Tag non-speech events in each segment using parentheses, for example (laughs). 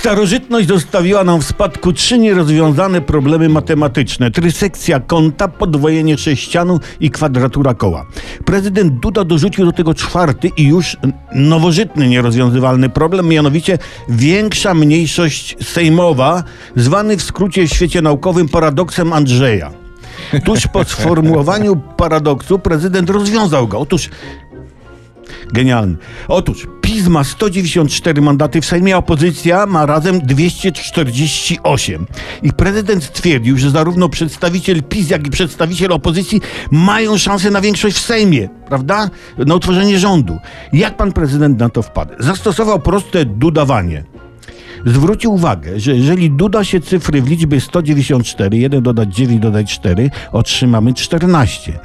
Starożytność zostawiła nam w spadku trzy nierozwiązane problemy matematyczne. Trysekcja kąta, podwojenie sześcianu i kwadratura koła. Prezydent Duda dorzucił do tego czwarty i już nowożytny nierozwiązywalny problem, mianowicie większa mniejszość sejmowa, zwany w skrócie w świecie naukowym paradoksem Andrzeja. Tuż po (laughs) sformułowaniu paradoksu prezydent rozwiązał go. Otóż Genialny. Otóż PiS ma 194 mandaty w Sejmie, a opozycja ma razem 248. I prezydent stwierdził, że zarówno przedstawiciel PiS, jak i przedstawiciel opozycji mają szansę na większość w Sejmie, prawda? Na utworzenie rządu. Jak pan prezydent na to wpadł? Zastosował proste dudawanie. Zwrócił uwagę, że jeżeli doda się cyfry w liczbie 194, 1 dodać 9 dodać 4, otrzymamy 14.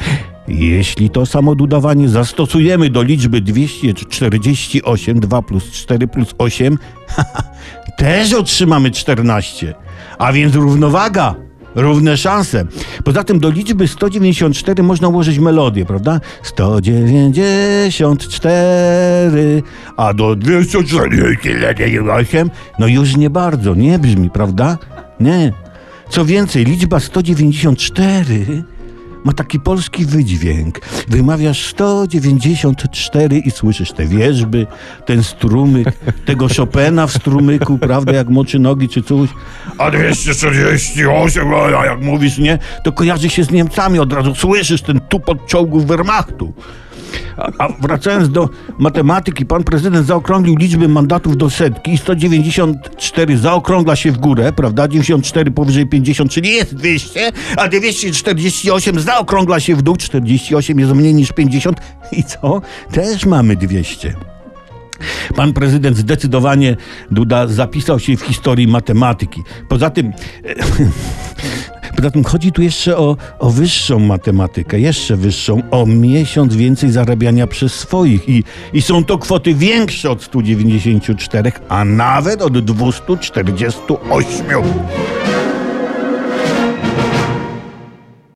Jeśli to samo dodawanie zastosujemy do liczby 248, 2 plus 4 plus 8, (laughs) też otrzymamy 14. A więc równowaga, równe szanse. Poza tym do liczby 194 można ułożyć melodię, prawda? 194, a do 248, no już nie bardzo, nie brzmi, prawda? Nie. Co więcej, liczba 194 ma taki polski wydźwięk. Wymawiasz 194 i słyszysz te wierzby, ten strumyk, tego Chopina w strumyku, prawda, jak moczy nogi czy coś. A 248, a jak mówisz, nie, to kojarzy się z Niemcami, od razu słyszysz ten tupot czołgów Wehrmachtu. A, wracając do matematyki, pan prezydent zaokrąglił liczbę mandatów do setki i 194 zaokrągla się w górę, prawda? 94 powyżej 50, czyli jest 200, a 248 zaokrągla się w dół, 48 jest mniej niż 50 i co? Też mamy 200. Pan prezydent zdecydowanie, Duda, zapisał się w historii matematyki. Poza tym, poza tym chodzi tu jeszcze o, o wyższą matematykę, jeszcze wyższą, o miesiąc więcej zarabiania przez swoich. I, I są to kwoty większe od 194, a nawet od 248.